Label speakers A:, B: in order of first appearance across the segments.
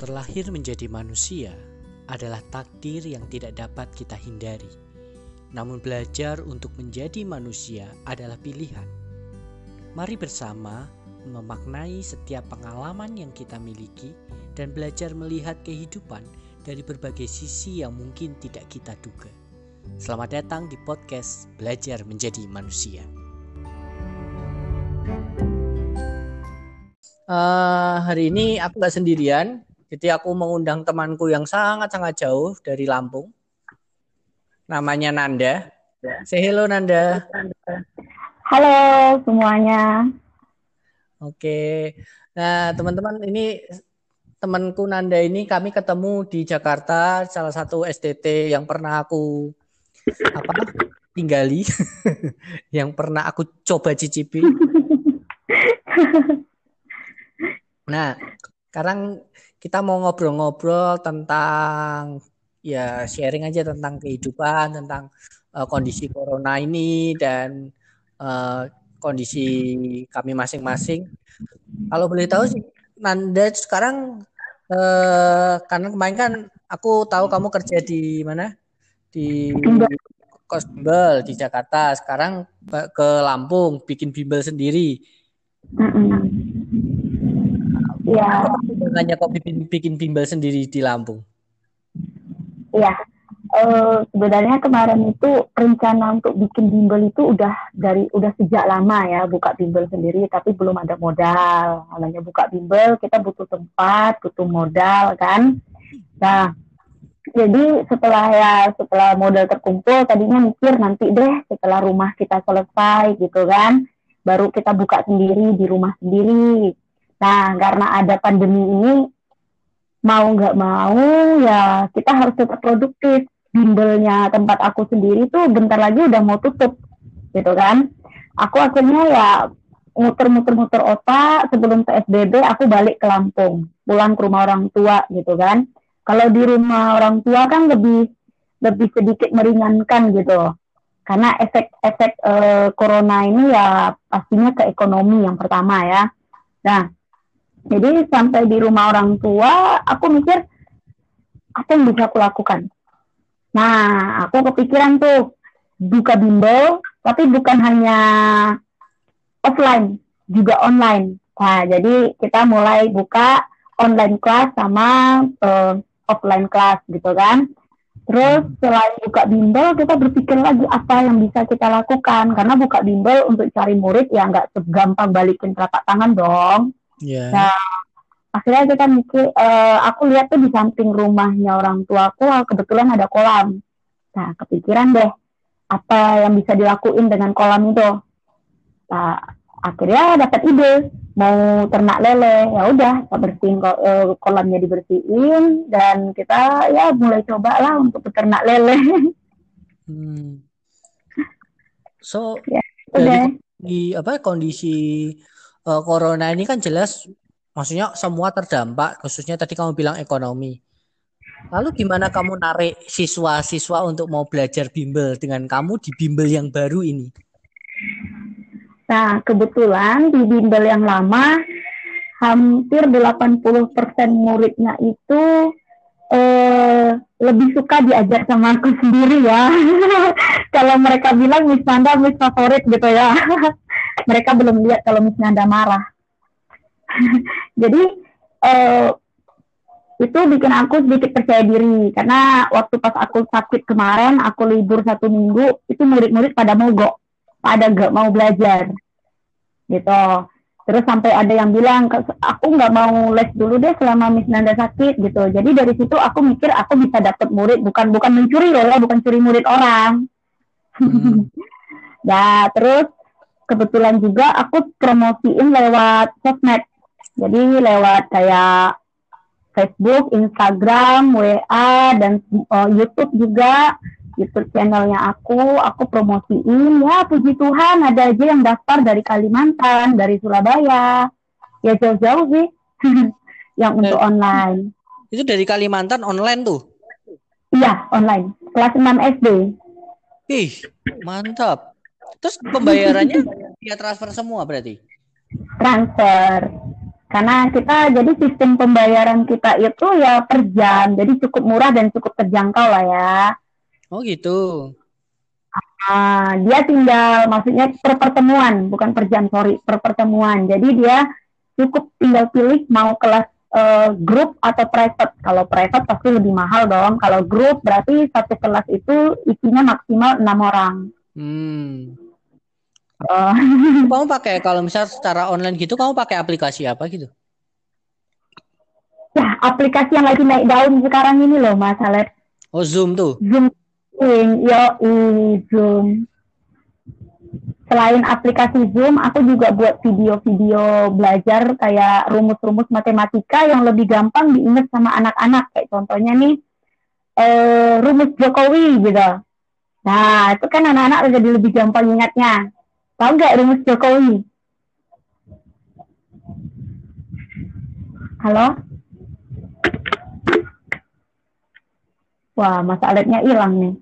A: Terlahir menjadi manusia adalah takdir yang tidak dapat kita hindari. Namun belajar untuk menjadi manusia adalah pilihan. Mari bersama memaknai setiap pengalaman yang kita miliki dan belajar melihat kehidupan dari berbagai sisi yang mungkin tidak kita duga. Selamat datang di podcast Belajar Menjadi Manusia. Uh, hari ini aku nggak sendirian, jadi aku mengundang temanku yang sangat-sangat jauh dari Lampung. Namanya Nanda. Say hello Nanda.
B: Halo semuanya.
A: Oke. Nah, teman-teman ini temanku Nanda ini kami ketemu di Jakarta salah satu STT yang pernah aku apa tinggali yang pernah aku coba cicipi. Nah, sekarang kita mau ngobrol-ngobrol tentang ya sharing aja tentang kehidupan, tentang uh, kondisi corona ini dan uh, kondisi kami masing-masing. Kalau boleh tahu sih, Nanda sekarang uh, karena kemarin kan aku tahu kamu kerja di mana? Di Kosbel di Jakarta. Sekarang ke Lampung bikin bimbel sendiri. Mm -mm. Ya. Hanya kok bikin, bikin bimbel sendiri di Lampung?
B: Iya. Uh, sebenarnya kemarin itu rencana untuk bikin bimbel itu udah dari udah sejak lama ya buka bimbel sendiri tapi belum ada modal. Namanya buka bimbel kita butuh tempat, butuh modal kan. Nah, jadi setelah ya setelah modal terkumpul tadinya mikir nanti deh setelah rumah kita selesai gitu kan baru kita buka sendiri di rumah sendiri Nah, karena ada pandemi ini, mau nggak mau ya kita harus tetap produktif. Bimbelnya tempat aku sendiri tuh bentar lagi udah mau tutup, gitu kan. Aku akhirnya ya muter-muter-muter otak sebelum PSBB aku balik ke Lampung, pulang ke rumah orang tua gitu kan. Kalau di rumah orang tua kan lebih lebih sedikit meringankan gitu. Karena efek-efek uh, corona ini ya pastinya ke ekonomi yang pertama ya. Nah, jadi sampai di rumah orang tua, aku mikir apa yang bisa aku lakukan. Nah, aku kepikiran tuh buka bimbel, tapi bukan hanya offline, juga online. Nah, jadi kita mulai buka online class sama uh, offline class gitu kan. Terus selain buka bimbel, kita berpikir lagi apa yang bisa kita lakukan. Karena buka bimbel untuk cari murid ya nggak segampang balikin telapak tangan dong. Yeah. Nah, akhirnya kita mikir, uh, aku lihat tuh di samping rumahnya orang tua aku kebetulan ada kolam. Nah, kepikiran deh apa yang bisa dilakuin dengan kolam itu. Nah, akhirnya dapat ide mau ternak lele. Ya udah, kita bersihin uh, kolamnya dibersihin dan kita ya mulai coba lah untuk ternak lele. Hmm.
A: So, ya, dari di apa kondisi uh, corona ini kan jelas maksudnya semua terdampak khususnya tadi kamu bilang ekonomi. Lalu gimana kamu narik siswa-siswa untuk mau belajar bimbel dengan kamu di bimbel yang baru ini?
B: Nah, kebetulan di bimbel yang lama hampir 80% muridnya itu eh, lebih suka diajar sama aku sendiri ya. Kalau mereka bilang Miss Nanda Miss favorit gitu ya. mereka belum lihat kalau Miss Nanda marah. Jadi uh, itu bikin aku sedikit percaya diri. Karena waktu pas aku sakit kemarin aku libur satu minggu itu murid-murid pada mogok pada gak mau belajar. Gitu. Terus sampai ada yang bilang aku nggak mau les dulu deh selama Miss Nanda sakit gitu. Jadi dari situ aku mikir aku bisa dapat murid bukan bukan mencuri loh ya bukan curi murid orang. Hmm. nah terus kebetulan juga aku promosiin lewat sosmed. Jadi lewat kayak Facebook, Instagram, WA, dan uh, YouTube juga. YouTube channelnya aku, aku promosiin. Ya puji Tuhan ada aja yang daftar dari Kalimantan, dari Surabaya. Ya jauh-jauh sih yang untuk online.
A: Itu dari Kalimantan online tuh?
B: Iya, online. Kelas 6 SD.
A: Ih, mantap. Terus pembayarannya via transfer semua berarti?
B: Transfer. Karena kita jadi sistem pembayaran kita itu ya per jam, jadi cukup murah dan cukup terjangkau lah ya.
A: Oh gitu.
B: Nah, dia tinggal, maksudnya per pertemuan, bukan per jam, sorry, per pertemuan. Jadi dia cukup tinggal pilih mau kelas uh, grup atau private. Kalau private pasti lebih mahal dong. Kalau grup berarti satu kelas itu isinya maksimal enam orang.
A: Hmm. Uh. kamu pakai kalau misal secara online gitu, kamu pakai aplikasi apa gitu?
B: Ya, aplikasi yang lagi naik daun sekarang ini loh, Mas Alep.
A: Oh, Zoom tuh.
B: Zoom yo Zoom. Selain aplikasi Zoom, aku juga buat video-video belajar kayak rumus-rumus matematika yang lebih gampang diingat sama anak-anak. Kayak contohnya nih, eh, rumus Jokowi gitu. Nah, itu kan anak-anak jadi lebih gampang ingatnya. Tahu nggak rumus Jokowi? Halo? Wah, masa alatnya hilang nih.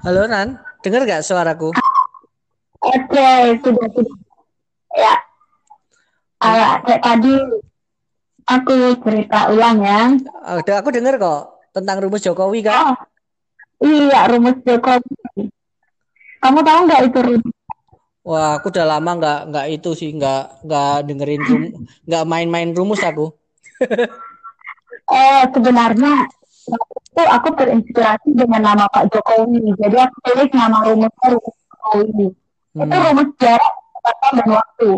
A: Halo Nan, dengar gak suaraku?
B: Oke, sudah sudah. Ya. Uh, kayak tadi aku cerita ulang ya.
A: Udah aku dengar kok tentang rumus Jokowi kan? Oh,
B: iya, rumus Jokowi. Kamu tahu nggak itu rumus?
A: Wah, aku udah lama nggak nggak itu sih nggak nggak dengerin rum nggak main-main rumus aku.
B: eh sebenarnya itu aku terinspirasi dengan nama Pak Jokowi. Jadi aku tulis nama rumusnya rumus Jokowi. Hmm. Itu rumus jarak, kecepatan dan waktu.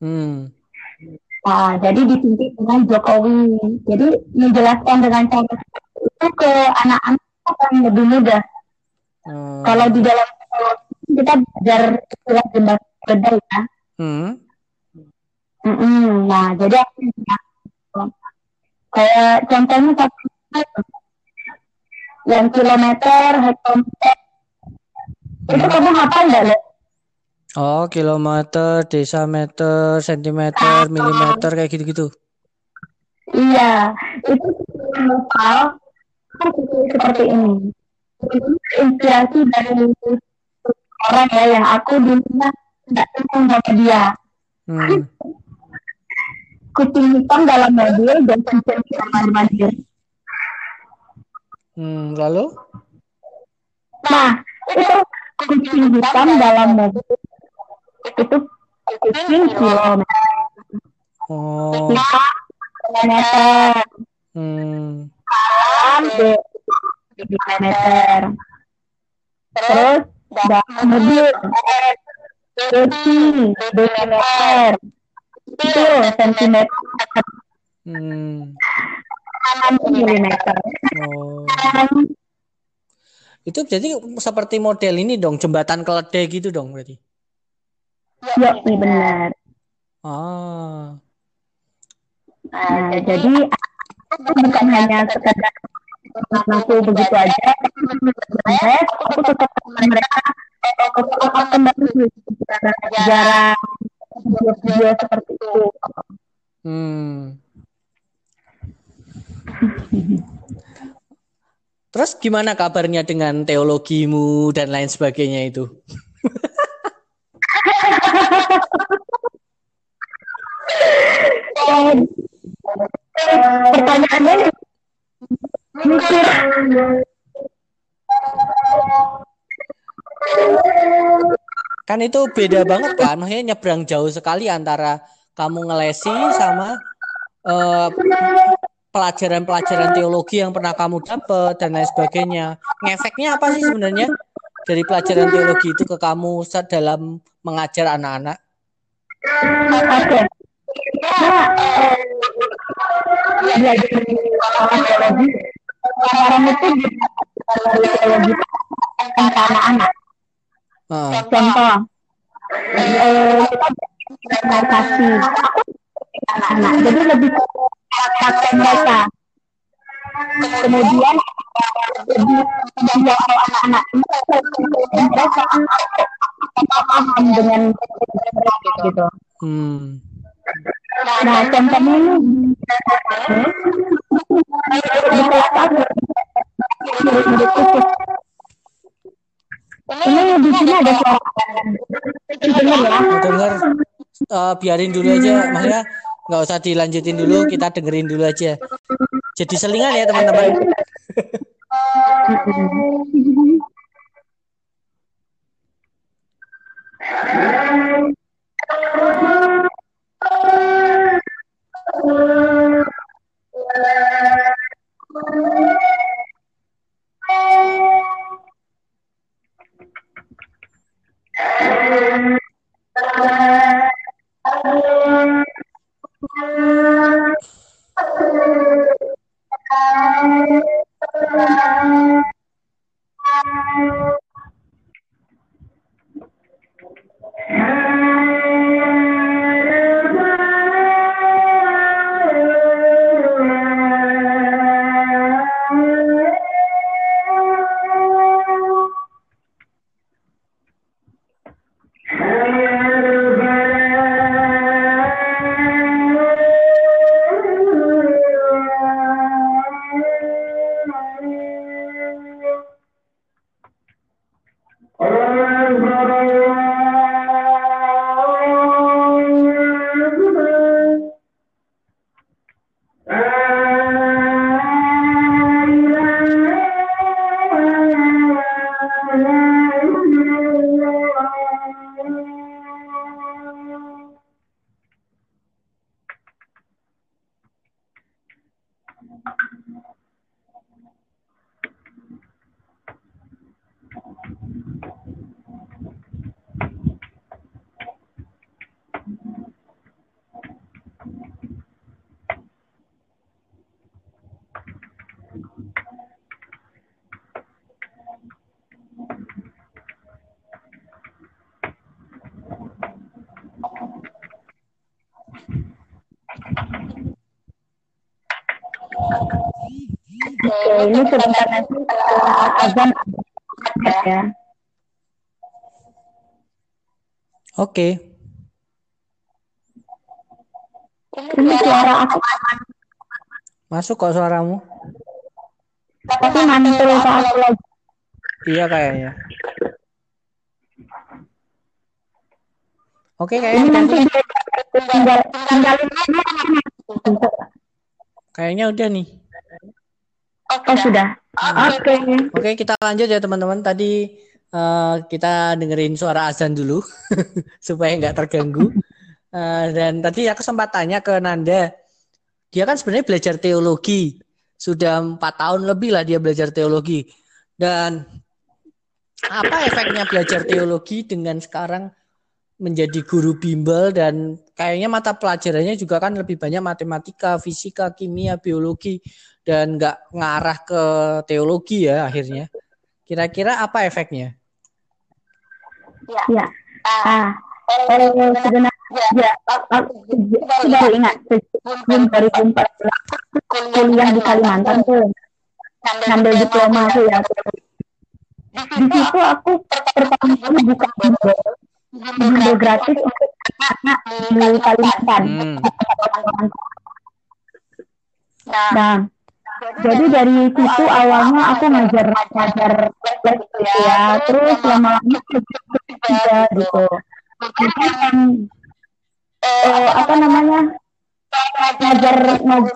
B: Hmm. Nah, jadi dipimpin dengan Jokowi. Jadi menjelaskan dengan cara itu ke anak-anak akan lebih mudah. Hmm. Kalau di dalam kita belajar istilah jembatan beda ya. Hmm. Mm -mm. Nah, jadi aku kayak contohnya yang kilometer, hektometer. Itu kamu hafal nggak, Le?
A: Oh, kilometer, desameter, sentimeter, milimeter kayak gitu-gitu.
B: Iya, itu hafal seperti ini. Inspirasi dari orang ya yang aku dulunya tidak kenal sama dia. Hmm. Kucing hitam dalam mobil dan kucing hitam dalam mobil.
A: Hmm, lalu?
B: Nah, itu kucing hitam dalam mobil. Itu kucing kilometer. Oh. Kilometer. Hmm. Dalam kilometer. Terus dalam mobil. Kucing kilometer. Itu sentimeter. Hmm
A: milimeter. Oh. Itu jadi seperti model ini dong, jembatan keledai gitu dong berarti.
B: Ya, iya benar.
A: Ah.
B: Nah, jadi bukan hanya sekedar aku begitu aja, aku tetap mereka kembali sejarah video seperti itu. Hmm.
A: Terus gimana kabarnya dengan teologimu dan lain sebagainya itu?
B: Pertanyaannya mikir
A: kan itu beda banget kan maksudnya nyebrang jauh sekali antara kamu ngelesi sama uh, pelajaran-pelajaran teologi yang pernah kamu dapat dan lain sebagainya. Ngefeknya apa sih sebenarnya dari pelajaran teologi itu ke kamu saat dalam mengajar anak-anak? Oke. belajar teologi, pelajaran itu teologi ke anak-anak. Contoh, eh, kita kasih anak-anak. Jadi lebih pakai mereka. Kemudian menjawab anak-anak mereka paham dengan gitu. Hmm.
B: Nah, contohnya ini di kelas aku. Ini di sini ada suara dengar ya.
A: Mau denger eh, biarin dulu aja maksudnya nggak usah dilanjutin dulu kita dengerin dulu aja. Jadi selingan ya teman-teman
B: Oke, ini sebentar nanti setelah azan ya.
A: oke.
B: Ini suara aku.
A: Masuk kok suaramu?
B: Tapi mantul aku lagi.
A: iya kayaknya. Oke
B: Ini
A: kayaknya
B: nanti tinggal tinggalin
A: kayaknya udah nih
B: Oh sudah. Oke.
A: Oke, kita lanjut ya teman-teman. Tadi eh, kita dengerin suara azan dulu supaya nggak terganggu. Eh, dan tadi aku sempat tanya ke Nanda, dia kan sebenarnya belajar teologi, sudah empat tahun lebih lah dia belajar teologi. Dan apa efeknya belajar teologi dengan sekarang menjadi guru bimbel dan kayaknya mata pelajarannya juga kan lebih banyak matematika, fisika, kimia, biologi dan nggak ngarah ke teologi ya akhirnya. Kira-kira apa efeknya?
B: Ya. Ah, eh, sebenarnya ya, aku baru ingat sebelum 2014 kuliah di Kalimantan tuh ngambil diploma tuh ya. Di situ aku pertama kali buka bimbel, bimbel gratis untuk anak di Kalimantan.
A: Hmm.
B: Nah, jadi dari situ awalnya aku ngajar ngajar les gitu ya, terus lama-lama juga gitu. Jadi yang eh, apa namanya? ngajar ngajar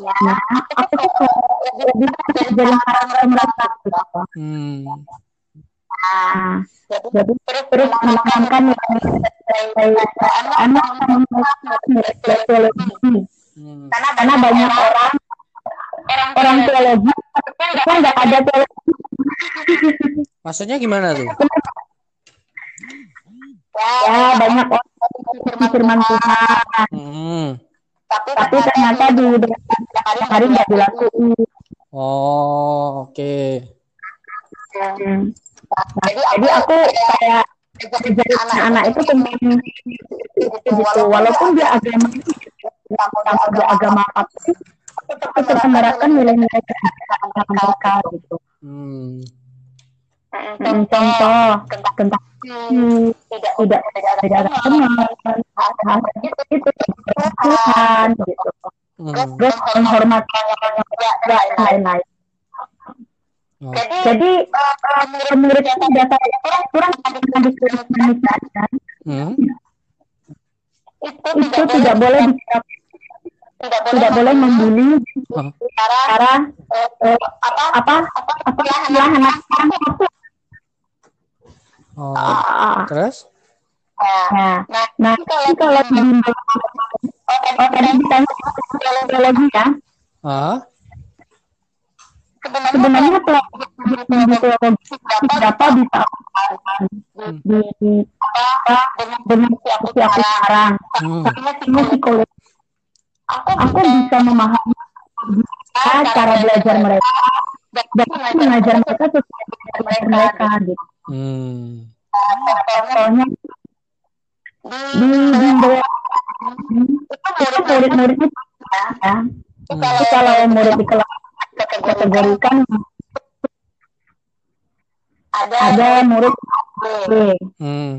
B: ya, aku tuh lebih ngajarin karakter mereka gitu. Nah, jadi terus menanamkan nilai anak teologi
A: Hmm.
B: karena banyak orang orang teologi kan nggak ada teologi
A: Maksudnya gimana tuh?
B: ya banyak orang firman Tuhan
A: Hmm.
B: tapi ternyata di hari nggak dilakuin
A: Oh, oke.
B: Hmm. Nah, jadi aku kayak ajarin anak itu tentang gitu. walaupun dia agama dia agama apa tetap menerapkan nilai-nilai keagamaan mereka. gitu.
A: Hmm.
B: Mm, contoh tentang hmm, tidak tidak tidak ada teman itu Tuhan gitu.
A: Hmm.
B: terus menghormati dan lain-lain
A: Oh.
B: jadi eh, menurut saya data kurang kurang manusia
A: Hmm.
B: itu tidak boleh dicap tidak boleh membuli
A: Oh.
B: cara eh, apa apa apa lahan anak
A: Oh.
B: Ah,
A: Terus?
B: Nah, nah ini kalau di oh, tadi ditanya biologi ya.
A: Ah.
B: Sebenarnya pelajaran biologi berapa bisa di di apa dengan usia aku sekarang.
A: Hmm.
B: Tapi psikologi aku bisa memahami cara belajar mereka dan mengajar mereka sesuai dengan belajar mereka gitu.
A: Hmm.
B: Contohnya di bimbel itu murid-muridnya ya. Kalau murid di kelas kategorikan ada murid B.
A: Hmm.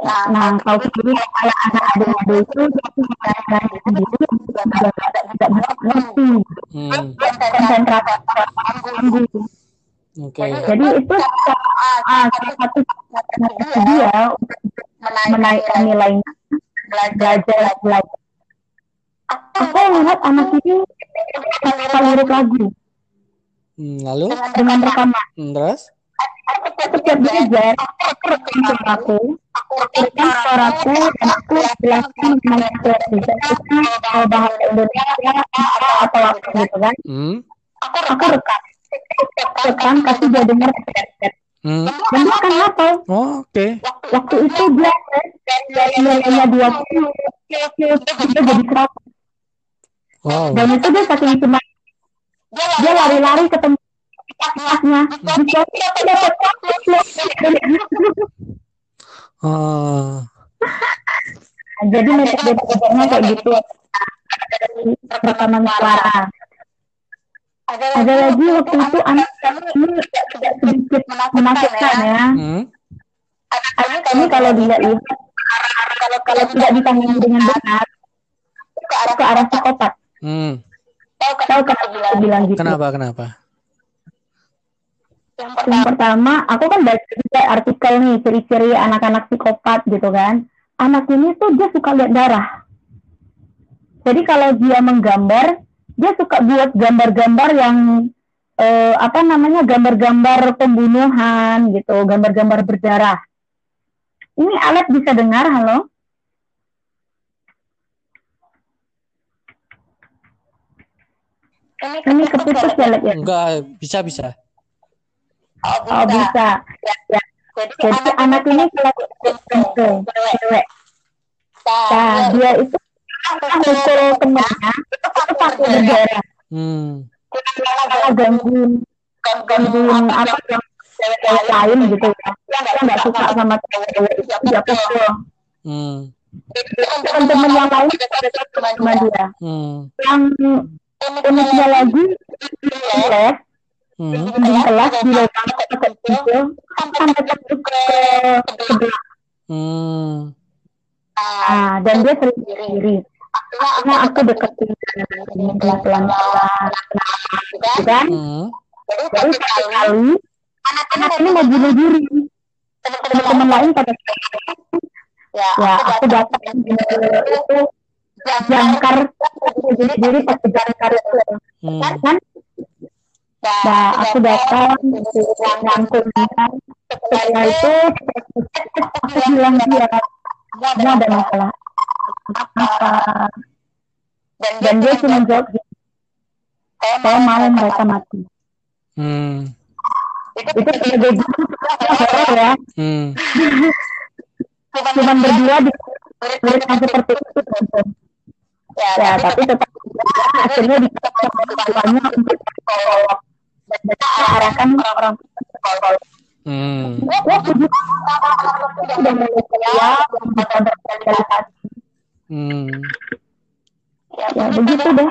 B: Nah, kalau sendiri kayak anak-adik itu dari sendiri juga tidak tidak bisa mengerti
A: Hmm.
B: konsentrasi tinggi.
A: Oke.
B: Jadi itu ah, salah satu strategi dia menaikkan nilainya belajar belajar. Aku melihat anak ini suka lirik lagu
A: Hmm, lalu?
B: dengan rekaman.
A: Hmm, terus?
B: Setiap belajar, aku rekam suaraku, aku rekam suaraku, dan aku jelaskan mengenai situasi. Kalau bahasa Indonesia apa apa gitu kan.
A: Hmm.
B: Aku rekam. Rekam, kasih dia dengar.
A: Hmm.
B: Dan dia akan hafal.
A: Oh, oke.
B: Waktu itu dia nilainya 20, dia jadi 100.
A: Wow.
B: Dan itu dia saking cuma dia lari-lari ke tempat kelasnya. Bisa dapat
A: Oh.
B: Jadi metode belajarnya kayak gitu. Dari rekaman suara. Ada lagi waktu itu anak kami tidak sedikit menakutkan ya.
A: Hmm.
B: Kami kalau dilihat kalau kalau tidak ditangani dengan benar ke arah psikopat.
A: Hmm.
B: Tahu kenapa aku bilang gitu?
A: Kenapa? Kenapa?
B: Yang pertama, aku kan baca juga artikel nih ciri-ciri anak-anak psikopat gitu kan. Anak ini tuh dia suka lihat darah. Jadi kalau dia menggambar, dia suka buat gambar-gambar yang eh, apa namanya gambar-gambar pembunuhan gitu, gambar-gambar berdarah. Ini alat bisa dengar, halo? Ini keputus ya, Lek, ya?
A: Enggak, bisa bisa.
B: Oh bisa. Ya. Jadi anak ini kalau cewek, cewek. Nah, dia itu mukul temannya itu pakai berdarah.
A: Hmm.
B: Kalau gangguin gangguin apa yang cewek lain gitu ya. Dia nggak suka sama cewek itu dia pukul.
A: Hmm.
B: Teman-teman yang lain sama dia.
A: Hmm.
B: Yang uniknya lagi di les
A: Hmm.
B: di kelas di kecil sampai tembus ke sebelah.
A: Hmm.
B: Nah, dan dia sering sendiri. Karena aku deketin dengan pelan-pelan gitu kan.
A: Hmm.
B: Jadi satu kali anak ini mau bunuh diri. Teman-teman lain pada ya aku datang itu jangkar jadi pakai jangkar itu
A: Hmm.
B: kan? Nah aku datang ngangkut dia setelah itu aku bilang dia kamu ada masalah. Apa? Dan dia cuma jawab saya mau mereka mati.
A: Hmm.
B: itu sebagai guru horor ya.
A: Hmm.
B: cuma berdua di murid yang seperti itu ya tapi tetap akhirnya dikatakannya untuk psikolog dan kita arahkan orang-orang ke psikolog
A: Hmm.
B: ya
A: Hmm.
B: ya begitu deh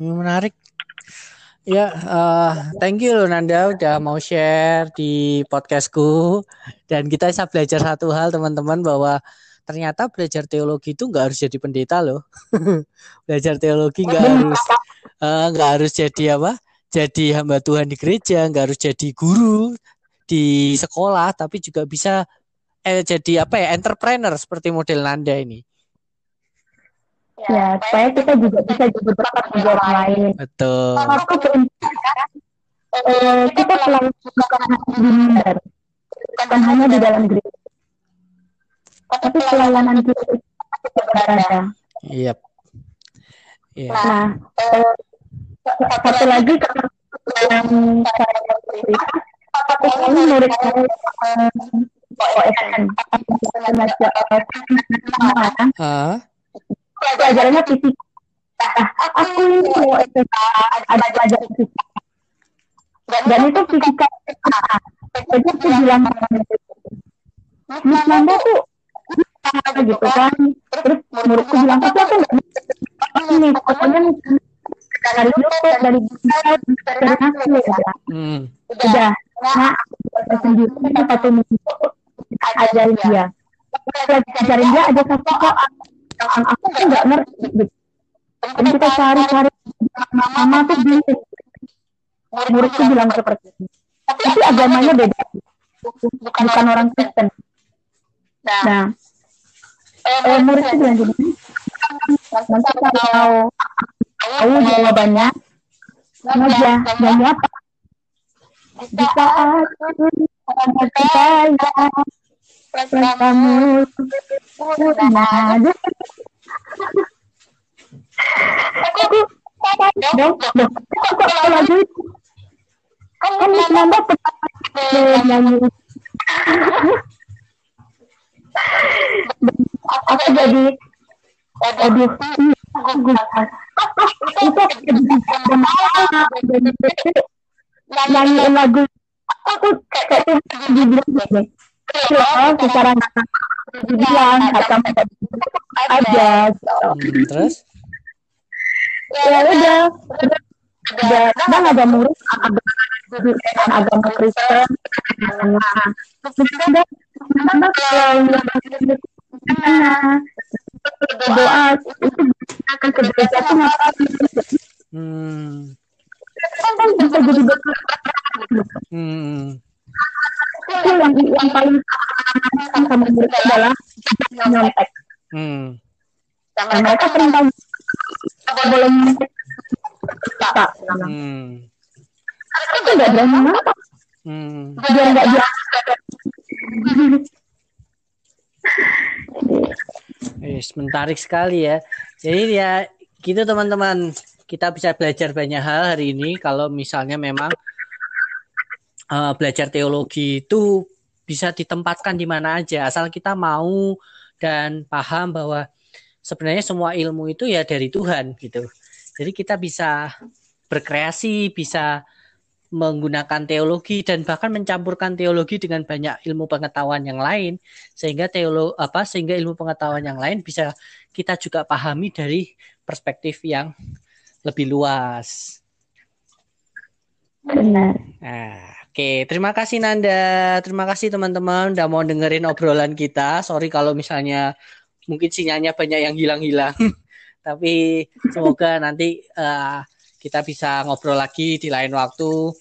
A: Ini menarik. Ya, uh, thank you loh Nanda udah mau share di podcastku dan kita bisa belajar satu hal teman-teman bahwa ternyata belajar teologi itu nggak harus jadi pendeta loh. belajar teologi nggak harus eh, nggak uh, harus jadi apa? Jadi hamba Tuhan di gereja, nggak harus jadi guru di sekolah, tapi juga bisa eh, jadi apa ya entrepreneur seperti model Nanda ini.
B: Ya, supaya kita juga bisa jadi berkat bagi orang lain.
A: Betul.
B: Aku eh, kita selalu bukan di mimbar, bukan hanya di dalam gereja, tapi pelayanan kita itu berada.
A: Iya.
B: Yep. Nah, eh, satu lagi yang saya cerita, ini murid saya OSM,
A: uh
B: pelajarannya fisika. Nah, aku ini SMA ada pelajaran fisika. Dan itu fisika. Jadi aku bilang Miss Nanda tuh gitu kan. Terus muridku bilang, tapi aku nggak ini pokoknya dari YouTube, dari Google, dari hasil ya.
A: Hmm.
B: Udah, nah sendiri satu minggu ajarin dia. Ajarin dia ada satu yang aku nggak ngerti gitu. Dan kita cari-cari mama tuh bingung. Muridku bilang seperti itu. Tapi agamanya beda. Bukan orang Kristen. Nah, eh, muridku bilang gini, nanti kalau tahu jawabannya, aja, nyanyi apa? Di saat dong dong kok kan nyanyi aku jadi? Aduh. Itu nyanyi lagu aku kayak dibilang secara dibilang kata aja
A: hmm, terus?
B: Ya udah. Udah. Kan ada murid. Agama Kristen doa itu akan ke gereja tuh ngapain
A: hmm.
B: kan bisa jadi
A: hmm
B: itu yang yang paling sama mereka adalah nyontek.
A: Hmm.
B: Nah, mereka sering tanya boleh nyontek?
A: Hmm.
B: Itu nggak berani?
A: Hmm.
B: Biar nggak dia.
A: Yes, menarik sekali ya. Jadi ya gitu teman-teman kita bisa belajar banyak hal hari ini kalau misalnya memang uh, belajar teologi itu bisa ditempatkan di mana aja asal kita mau dan paham bahwa sebenarnya semua ilmu itu ya dari Tuhan gitu. Jadi kita bisa berkreasi, bisa menggunakan teologi dan bahkan mencampurkan teologi dengan banyak ilmu pengetahuan yang lain sehingga teolo apa sehingga ilmu pengetahuan yang lain bisa kita juga pahami dari perspektif yang lebih luas.
B: Benar.
A: Nah, Oke, terima kasih Nanda. Terima kasih teman-teman udah mau dengerin obrolan kita. Sorry kalau misalnya mungkin sinyalnya banyak yang hilang-hilang. Tapi semoga nanti uh, kita bisa ngobrol lagi di lain waktu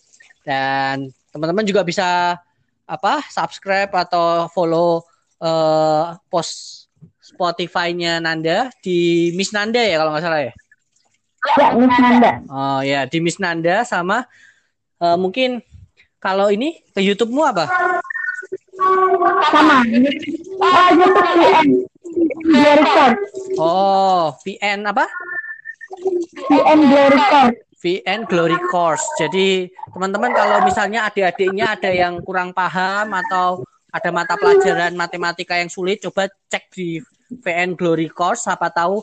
A: dan teman-teman juga bisa apa subscribe atau follow uh, post Spotify-nya Nanda di Miss Nanda ya kalau nggak salah ya.
B: Ya, Miss Nanda.
A: Oh ya, di Miss Nanda sama uh, mungkin kalau ini ke YouTube-mu apa?
B: Sama. Ah, YouTube VN.
A: Oh, VN apa?
B: VN Glory Course.
A: VN Glory Course. Jadi teman-teman kalau misalnya adik-adiknya ada yang kurang paham atau ada mata pelajaran matematika yang sulit, coba cek di VN Glory Course. Siapa tahu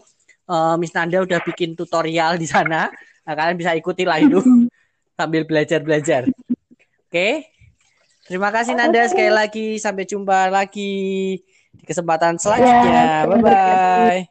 A: uh, Miss Nanda udah bikin tutorial di sana. Nah, kalian bisa ikuti lah itu sambil belajar-belajar. Oke. Terima kasih Nanda sekali lagi. Sampai jumpa lagi di kesempatan selanjutnya. Ya, Bye